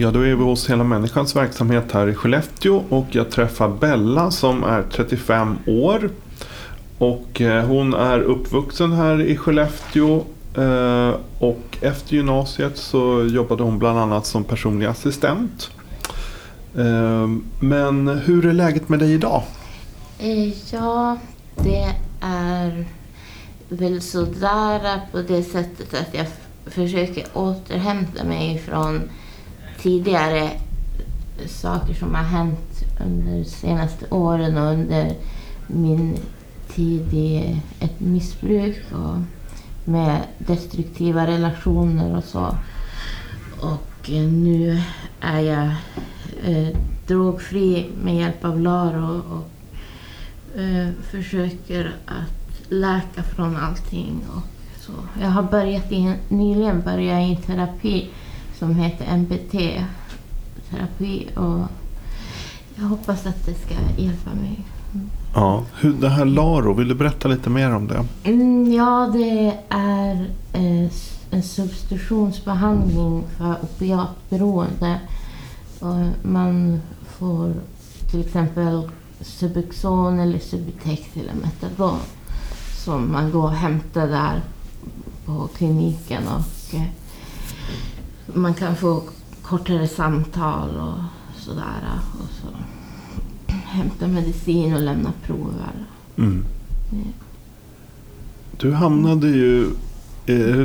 Ja, då är vi hos Hela Människans verksamhet här i Skellefteå och jag träffar Bella som är 35 år. Och eh, hon är uppvuxen här i Skellefteå eh, och efter gymnasiet så jobbade hon bland annat som personlig assistent. Eh, men hur är läget med dig idag? Ja, det är väl sådär på det sättet att jag försöker återhämta mig från tidigare saker som har hänt under de senaste åren och under min tid i ett missbruk och med destruktiva relationer och så. Och eh, nu är jag eh, drogfri med hjälp av Laro och eh, försöker att läka från allting. Och så. Jag har börjat i, nyligen börjat i terapi som heter MBT-terapi och jag hoppas att det ska hjälpa mig. Ja, hur, det här Laro, vill du berätta lite mer om det? Mm, ja, det är eh, en substitutionsbehandling för opiatberoende. Och man får till exempel Subuxon eller Subutex eller Metadon som man går och hämtar där på kliniken. Och eh, man kan få kortare samtal och sådär. Och så hämta medicin och lämna prover. Mm. Du hamnade ju,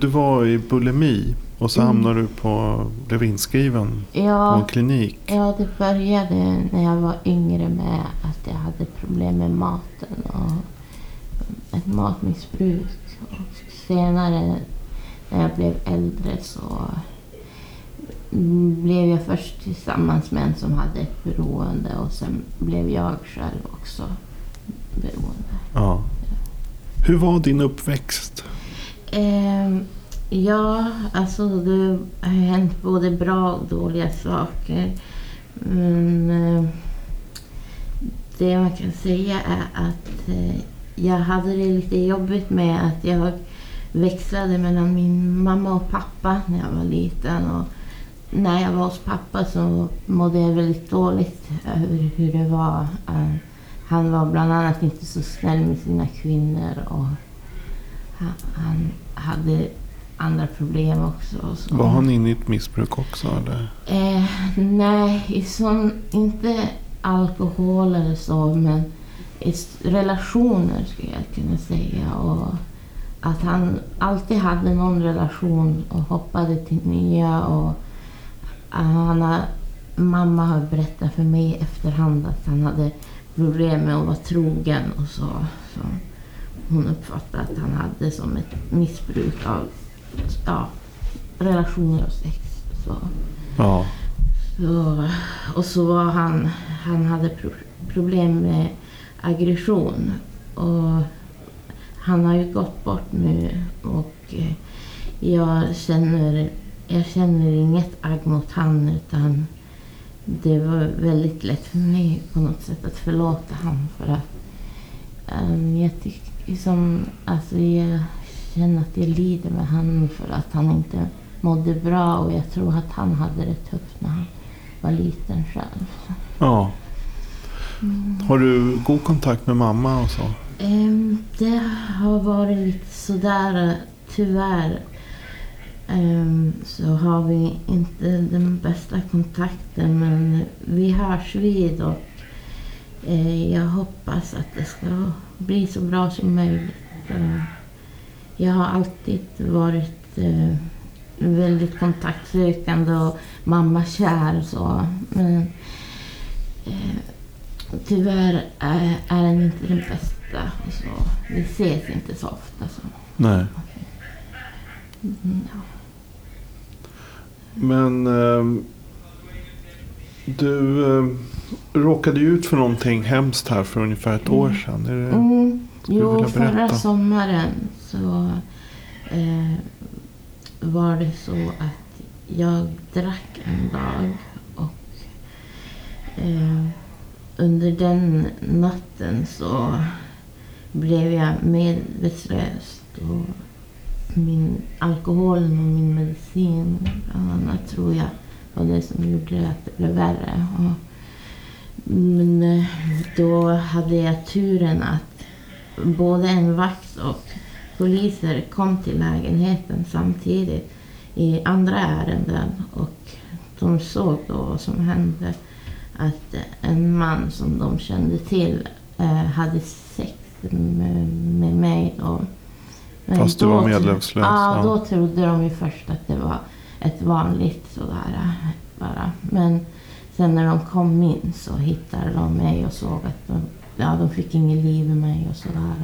du var i bulimi och så Mm. hamnade du på, blev inskriven på en Ja, klinik. ja, det började när jag var yngre med att jag hade problem med maten och ett matmissbruk. Och senare när jag blev äldre så mm, blev jag först tillsammans med en som hade ett beroende och sen blev jag själv också beroende. Ja. Hur var din uppväxt? Ehm, ja, alltså det har hänt både bra och dåliga saker. Men eh, det man kan säga är att eh, jag hade det lite jobbigt med att jag växlade mellan min mamma och pappa när jag var liten. Och när jag var hos pappa så mådde jag väldigt dåligt över hur det var. Eh, Han var bland annat inte så snäll med sina kvinnor och han, hade andra problem också. Var han inne i ett missbruk också? Eller? Eh, nej, sån, inte alkohol eller så, men i relationer skulle jag kunna säga. Och att han alltid hade någon relation och hoppade till nya. Och han har, mamma har berättat för mig i efterhand att han hade problem med att vara trogen och så. så hon uppfattade att han hade som ett missbruk av ja, relationer och sex. Så. Ja. Så, och så var han, han hade pro, problem med aggression. Och han har ju gått bort nu och eh, jag känner, jag känner inget agg mot han utan det var väldigt lätt för mig på något sätt att förlåta han för att um, jag tycker som, alltså jag känner att jag lider med han för att han inte mådde bra och jag tror att han hade det tufft när han var liten själv. ja. Har du god kontakt med mamma och så? Ehm, det har varit lite sådär, tyvärr. Ehm, så har vi inte den bästa kontakten men vi hörs vid och eh, jag hoppas att det ska bli så bra som möjligt. Eh, jag har alltid varit eh, väldigt kontaktsökande och mammakär så. Men eh, tyvärr är, den inte den bästa. Så vi ses inte så ofta. Så. Nej. Mm, ja. Men ehm, Du eh, råkade ut för någonting hemskt här för ungefär ett år sedan. Är det, Mm. Jo, förra sommaren så eh, var det så att jag drack en dag och eh, under den natten så blev jag medvetslös. Och min alkoholen och min medicin bland annat tror jag var det som gjorde att det blev värre. Och, men eh, då hade jag turen att både en vakt och poliser kom till lägenheten samtidigt i andra ärenden och de såg då vad som hände. Att eh, en man som de kände till eh, hade sex med, med mig. Då men Fast du var medvetslös, Ja, ja. då trodde de ju först att det var ett vanligt sådär bara. Men sen när de kom in så hittade de mig och såg att de, ja, de fick inget liv i mig och sådär.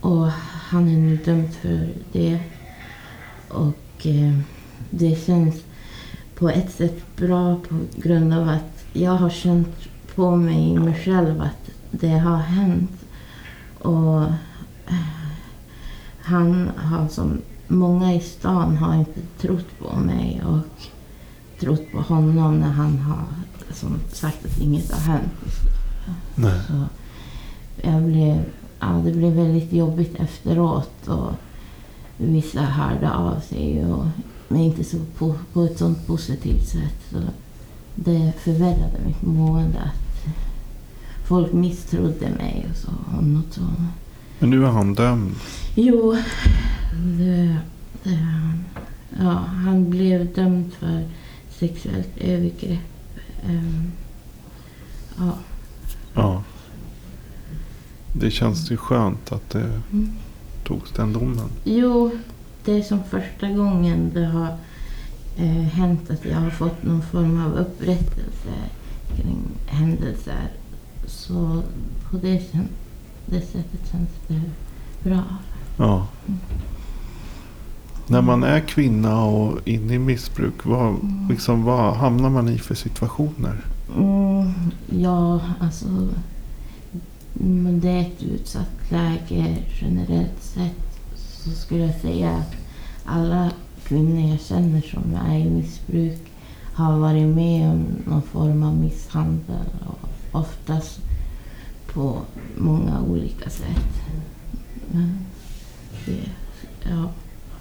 Och, och han är nu dömd för det. Och eh, det känns på ett sätt bra på grund av att jag har känt på mig mig själv att det har hänt. Och eh, han har som många i stan har inte trott på mig och trott på honom när han har som sagt att inget har hänt. Nej. Så jag blev, ja, det blev väldigt jobbigt efteråt och vissa hörde av sig och, men inte så på, på ett sånt positivt sätt. Så det förvärrade mitt mående att folk misstrodde mig och så. Och något sånt. Men nu är han dömd. Jo, det, det, ja, han blev dömd för sexuellt övergrepp. Ehm, ja. Ja. Det känns ju skönt att det Mm. togs den domen. Jo, det är som första gången det har eh, hänt att jag har fått någon form av upprättelse kring händelser. Så på det, kän- det sättet känns det bra. Ja. När man är kvinna och inne i missbruk, vad, liksom, vad hamnar man i för situationer? Mm, ja, alltså... Det är ett utsatt läge generellt sett. Så skulle jag säga att alla kvinnor jag känner som är i missbruk har varit med om någon form av misshandel. Och oftast på många olika sätt. Men det, ja,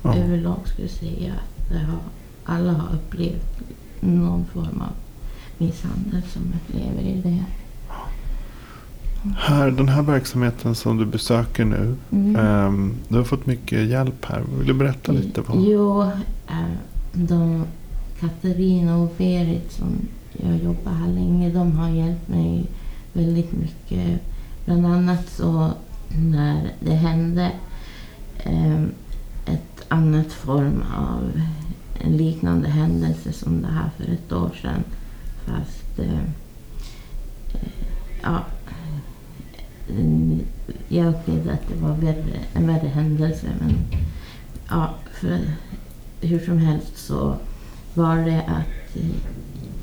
Ja. överlag skulle jag säga att har, alla har upplevt någon form av misshandel som upplever i det. Här, den här verksamheten som du besöker nu, Mm. ehm, du har fått mycket hjälp här. Vill du berätta lite? Vad? Jo, eh, de Katarina och Berit som jag jobbar här länge, de har hjälpt mig väldigt mycket. Bland annat så när det hände eh, ett annat form av en liknande händelse som det här för ett år sedan. Fast eh, ja, jag upplevde att det var värre, en värre händelse. Men ja, för hur som helst så var det att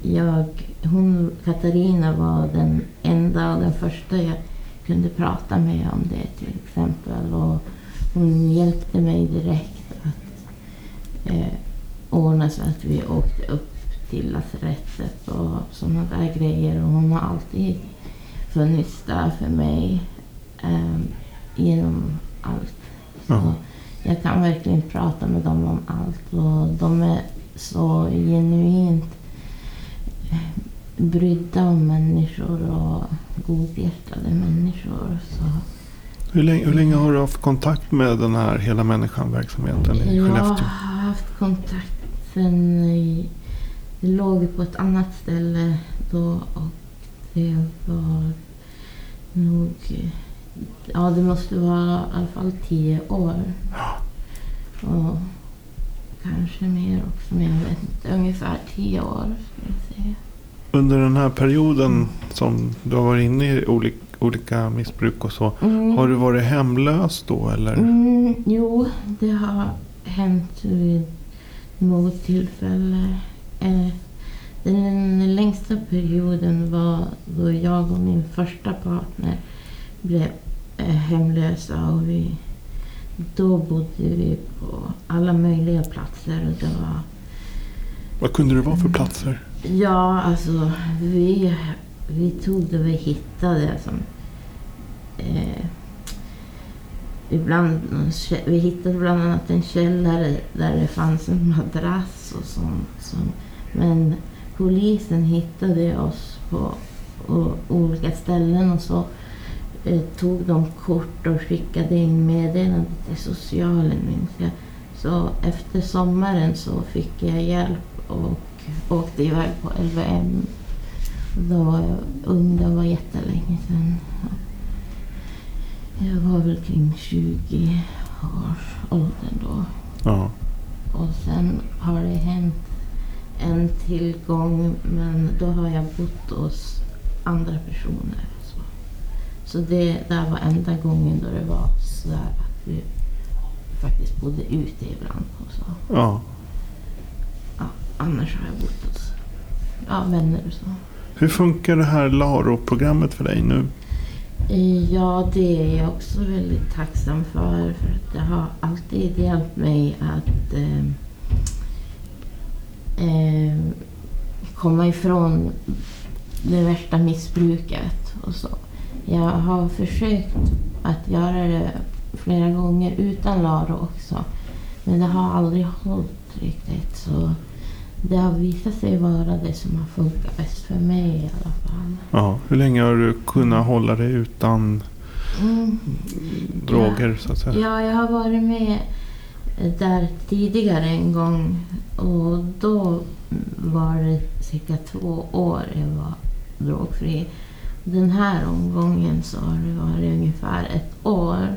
jag, hon, Katarina var den enda och den första jag kunde prata med om det till exempel. Och hon hjälpte mig direkt att eh, ordna så att vi åkte upp till lasarettet och sådana där grejer. Och hon har alltid funnits där för mig eh, genom allt. Så Ja. jag kan verkligen prata med dem om allt och de är så genuint brydda om människor och godhjärtade människor. Så Hur, länge, hur länge har du haft kontakt med den här Hela Människan-verksamheten i jag Skellefteå? har haft kontakt sen det låg på ett annat ställe då och det var nog, ja det måste vara i alla fall tio år. Och kanske mer också, men jag vet inte. Ungefär tio år skulle jag säga. Under den här perioden som du har varit inne i olika, olika missbruk och så. Mm. Har du varit hemlös då eller? Mm, jo, det har hänt vid något tillfälle. Eh, Den längsta perioden var då jag och min första partner blev eh, hemlösa. Och vi, då bodde vi på alla möjliga platser. Och det var, Vad kunde det vara för platser? ja, alltså vi, vi tog det vi hittade. Som, eh, ibland, vi hittade bland annat en källare där det fanns en madrass och sånt. Som, men polisen hittade oss på o- olika ställen och så eh, tog de kort och skickade in meddelande till socialen minns jag. Så efter sommaren så fick jag hjälp och åkte iväg på LVM. Då var jag ung, det var jättelänge sedan. Jag var väl kring 20 års åldern då. Ja. Och sen har det hänt en till gång men då har jag bott hos andra personer. Så, det där var enda gången då det var så där att vi faktiskt bodde ute ibland. Och så. ja. Ja, annars har jag bott hos ja, vänner och så. Hur funkar det här LARO-programmet för dig nu? Ja, det är jag också väldigt tacksam för. För att det har alltid hjälpt mig att eh, eh, komma ifrån det värsta missbruket. Och så. Jag har försökt att göra det flera gånger utan LARO också. Men det har aldrig hållit riktigt. Så det har visat sig vara det som har funkat bäst för mig i alla fall. Ja. Hur länge har du kunnat hålla dig utan Mm. droger så att säga? Ja, jag har varit med där tidigare en gång och då var det cirka två år jag var drogfri. Den här omgången så har det varit ungefär ett år.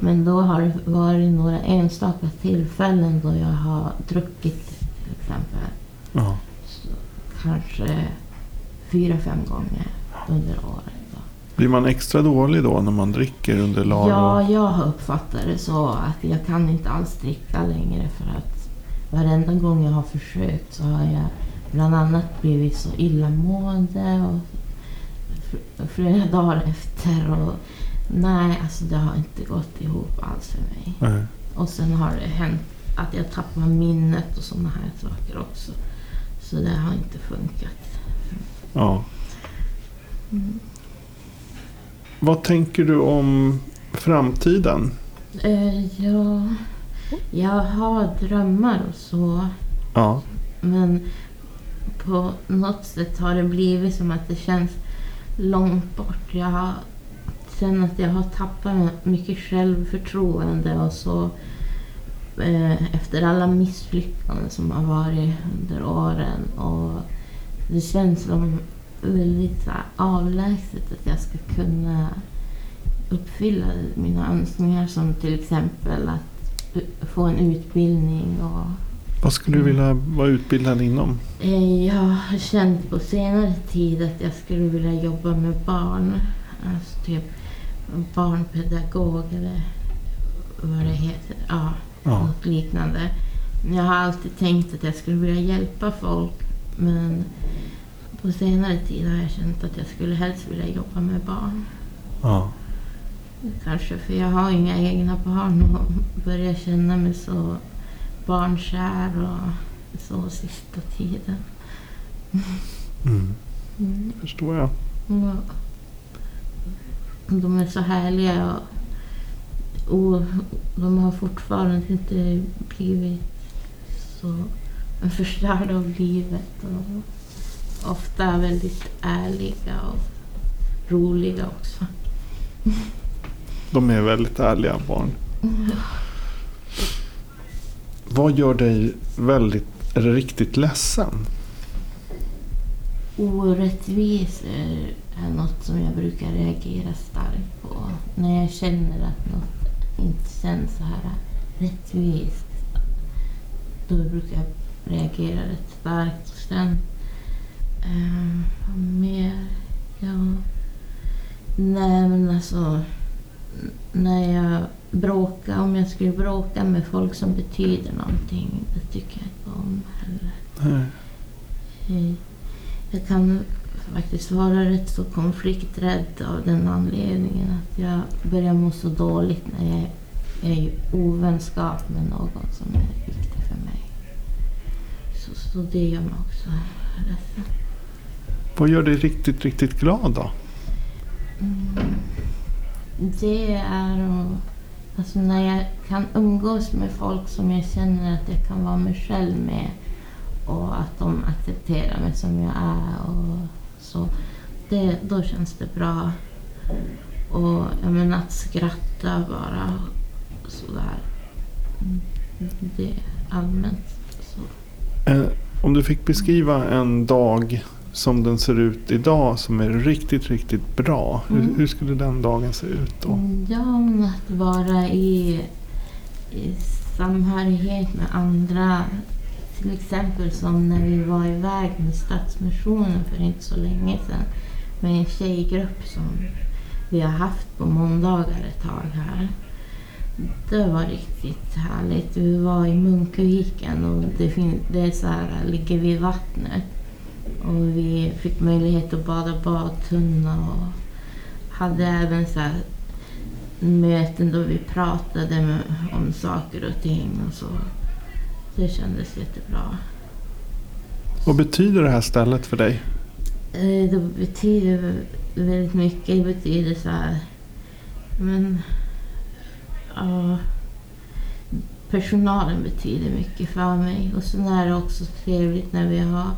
Men då har det varit några enstaka tillfällen då jag har druckit till exempel. Ja. Kanske fyra, fem gånger under året. Då. Blir man extra dålig då när man dricker under LARO? Ja, jag har uppfattat det så att jag kan inte alls dricka längre för att varenda gång jag har försökt så har jag bland annat blivit så illamående och flera dagar efter. Och, nej, alltså det har inte gått ihop alls för mig. Nej. Och sen har det hänt att jag tappar minnet och sådana här saker också. Så det har inte funkat. Ja. Mm. Vad tänker du om framtiden? Eh, ja, jag har drömmar och så. Ja. Men på något sätt har det blivit som att det känns långt bort. Jag har, att jag har tappat mycket självförtroende och så eh, efter alla misslyckanden som har varit under åren. Och det känns som väldigt avlägset att jag ska kunna uppfylla mina önskningar som till exempel att få en utbildning och vad skulle du vilja vara utbildad inom? Eh, Jag har känt på senare tid att jag skulle vilja jobba med barn. Alltså typ barnpedagog eller vad det heter. Ja, Ja. något liknande. Jag har alltid tänkt att jag skulle vilja hjälpa folk. Men på senare tid har jag känt att jag skulle helst vilja jobba med barn. Ja. Kanske för jag har inga egna barn och börjar känna mig så barnkär och så sista tiden. Mm. Mm. Förstår jag. Ja. De är så härliga och, och de har fortfarande inte blivit så förstörda av livet. Och ofta väldigt ärliga och roliga också. De är väldigt ärliga barn. Vad gör dig väldigt, eller riktigt ledsen? Orättvisor är något som jag brukar reagera starkt på. När jag känner att något inte känns så här rättvist. Då brukar jag reagera rätt starkt. Och sen... eh, vad mer? Ja... Nej men alltså... När jag bråkar, om jag skulle bråka med folk som betyder någonting, det tycker jag inte om heller. Nej. Eh, jag kan faktiskt vara rätt så konflikträdd av den anledningen att jag börjar må så dåligt när jag är i ovänskap med någon som är viktig för mig. Så, så det gör mig också ledsen. Vad gör dig riktigt, riktigt glad då? Mm. Det är att, alltså när jag kan umgås med folk som jag känner att jag kan vara mig själv med och att de accepterar mig som jag är. Och så det, då känns det bra. Och jag menar att skratta bara sådär. Det är allmänt så. Eh, om du fick beskriva en dag som den ser ut idag som är riktigt, riktigt bra. Mm. Hur, hur, skulle den dagen se ut då? Mm, Ja, att vara i, i samhörighet med andra. Till exempel som när vi var iväg med Stadsmissionen för inte så länge sedan. Med en tjejgrupp som vi har haft på måndagar ett tag här. Det var riktigt härligt. Vi var i Munkeviken och det, det är så här, ligger vid vattnet. Och vi fick möjlighet att bada badtunna och hade även så här möten då vi pratade om saker och ting och så. Det kändes jättebra. Vad betyder det här stället för dig? Eh, Det betyder väldigt mycket. Det betyder så här... Men... Ja, personalen betyder mycket för mig. Och sen är det också trevligt när vi har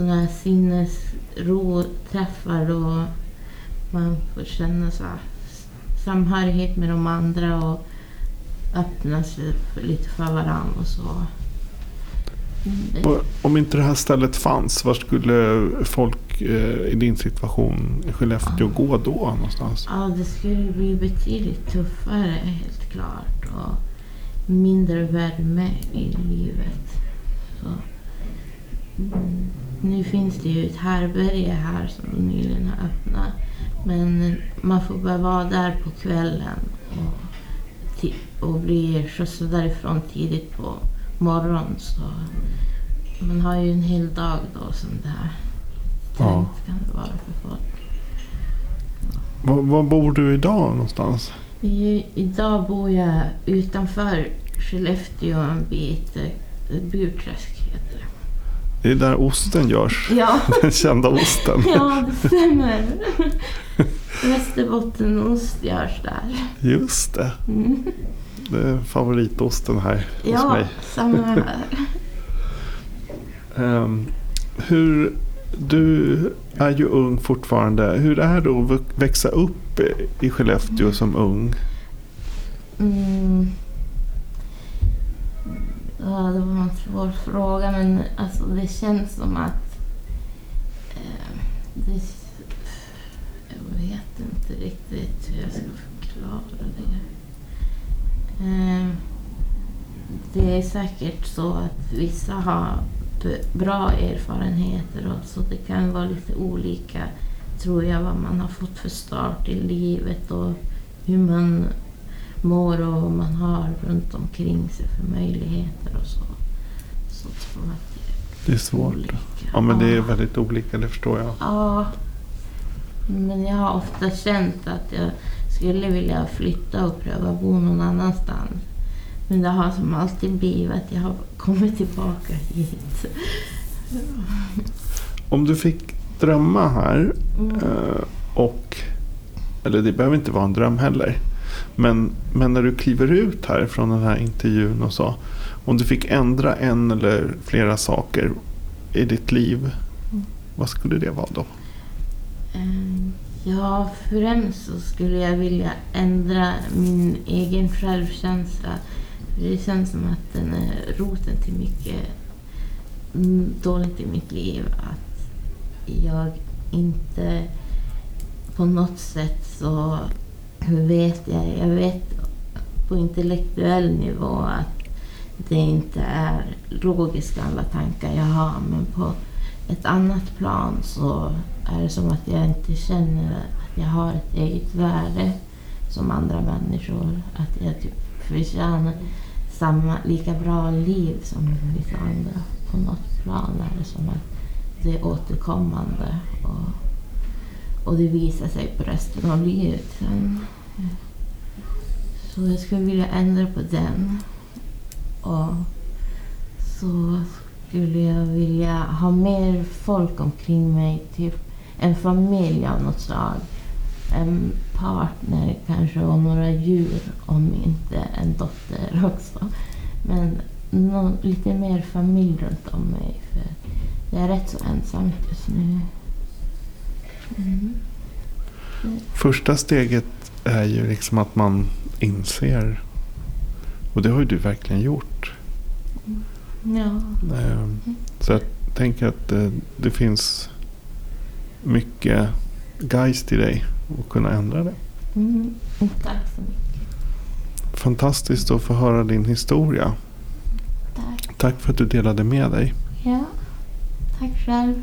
sådana här sinnesro-träffar och man får känna så samhörighet med de andra och öppna sig för, lite för varandra och så. Mm, Och Om inte det här stället fanns, var skulle folk eh, i din situation i Skellefteå Ah. gå då någonstans? Ja, det skulle bli betydligt tuffare helt klart och mindre värme i livet. Så, mm, nu finns det ju ett härberge här som de nyligen har öppnat. Men man får bara vara där på kvällen och, och bli skjutsad därifrån tidigt på morgonen. Så man har ju en hel dag då som det här. Ja. Kan det vara för folk. Var, var bor du idag någonstans? I, idag bor jag utanför Skellefteå en bit. eh, Burträsk heter det. Det är där osten görs. Ja, Den kända osten. ja det stämmer. Västerbottenost görs där. Just det. Mm. Det är favoritosten här hos Ja, mig. samma här. Ehm, hur, du är ju ung fortfarande. Hur är det att växa upp i Skellefteå som ung? Mm. Ja, det var en svår fråga, men alltså, det känns som att... Eh, det, jag vet inte riktigt hur jag ska förklara det. Eh, det är säkert så att vissa har bra erfarenheter och så det kan vara lite olika, tror jag, vad man har fått för start i livet och hur man mår och vad man har runt omkring sig för möjligheter och så. Så tror jag att Det är det är svårt. olika. Ja men det är väldigt olika, det förstår jag. Ja. Men jag har ofta känt att jag skulle vilja flytta och pröva bo någon annanstans. Men det har som alltid blivit att jag har kommit tillbaka hit. Om du fick drömma här Mm. eh, och eller det behöver inte vara en dröm heller. Men, men när du kliver ut här från den här intervjun och så. Om du fick ändra en eller flera saker i ditt liv. Vad skulle det vara då? Ehm, ja, främst så skulle jag vilja ändra min egen självkänsla. Det känns som att den är roten till mycket mm, dåligt i mitt liv. Att jag inte på något sätt så vet jag, jag vet på intellektuell nivå att det inte är logiska alla tankar jag har. Men på ett annat plan så är det som att jag inte känner att jag har ett eget värde som andra människor. Att jag typ förtjänar samma, lika bra liv som vissa andra. På något plan är det som att det är återkommande. Och, och det visar sig på resten av livet sen. Så jag skulle vilja ändra på den. Och så skulle jag vilja ha mer folk omkring mig. Typ en familj av något slag. En partner kanske och några djur om inte en dotter också. Men någon, lite mer familj runt om mig. För jag är rätt så ensamt just nu. Mm. Första steget är ju liksom att man inser. Och det har ju du verkligen gjort. Ja. Eh, Så jag tänker att det, det finns mycket geist i dig att kunna ändra det. Mm. Tack så mycket. Fantastiskt att få höra din historia. Tack. Tack för att du delade med dig. Ja. Tack själv.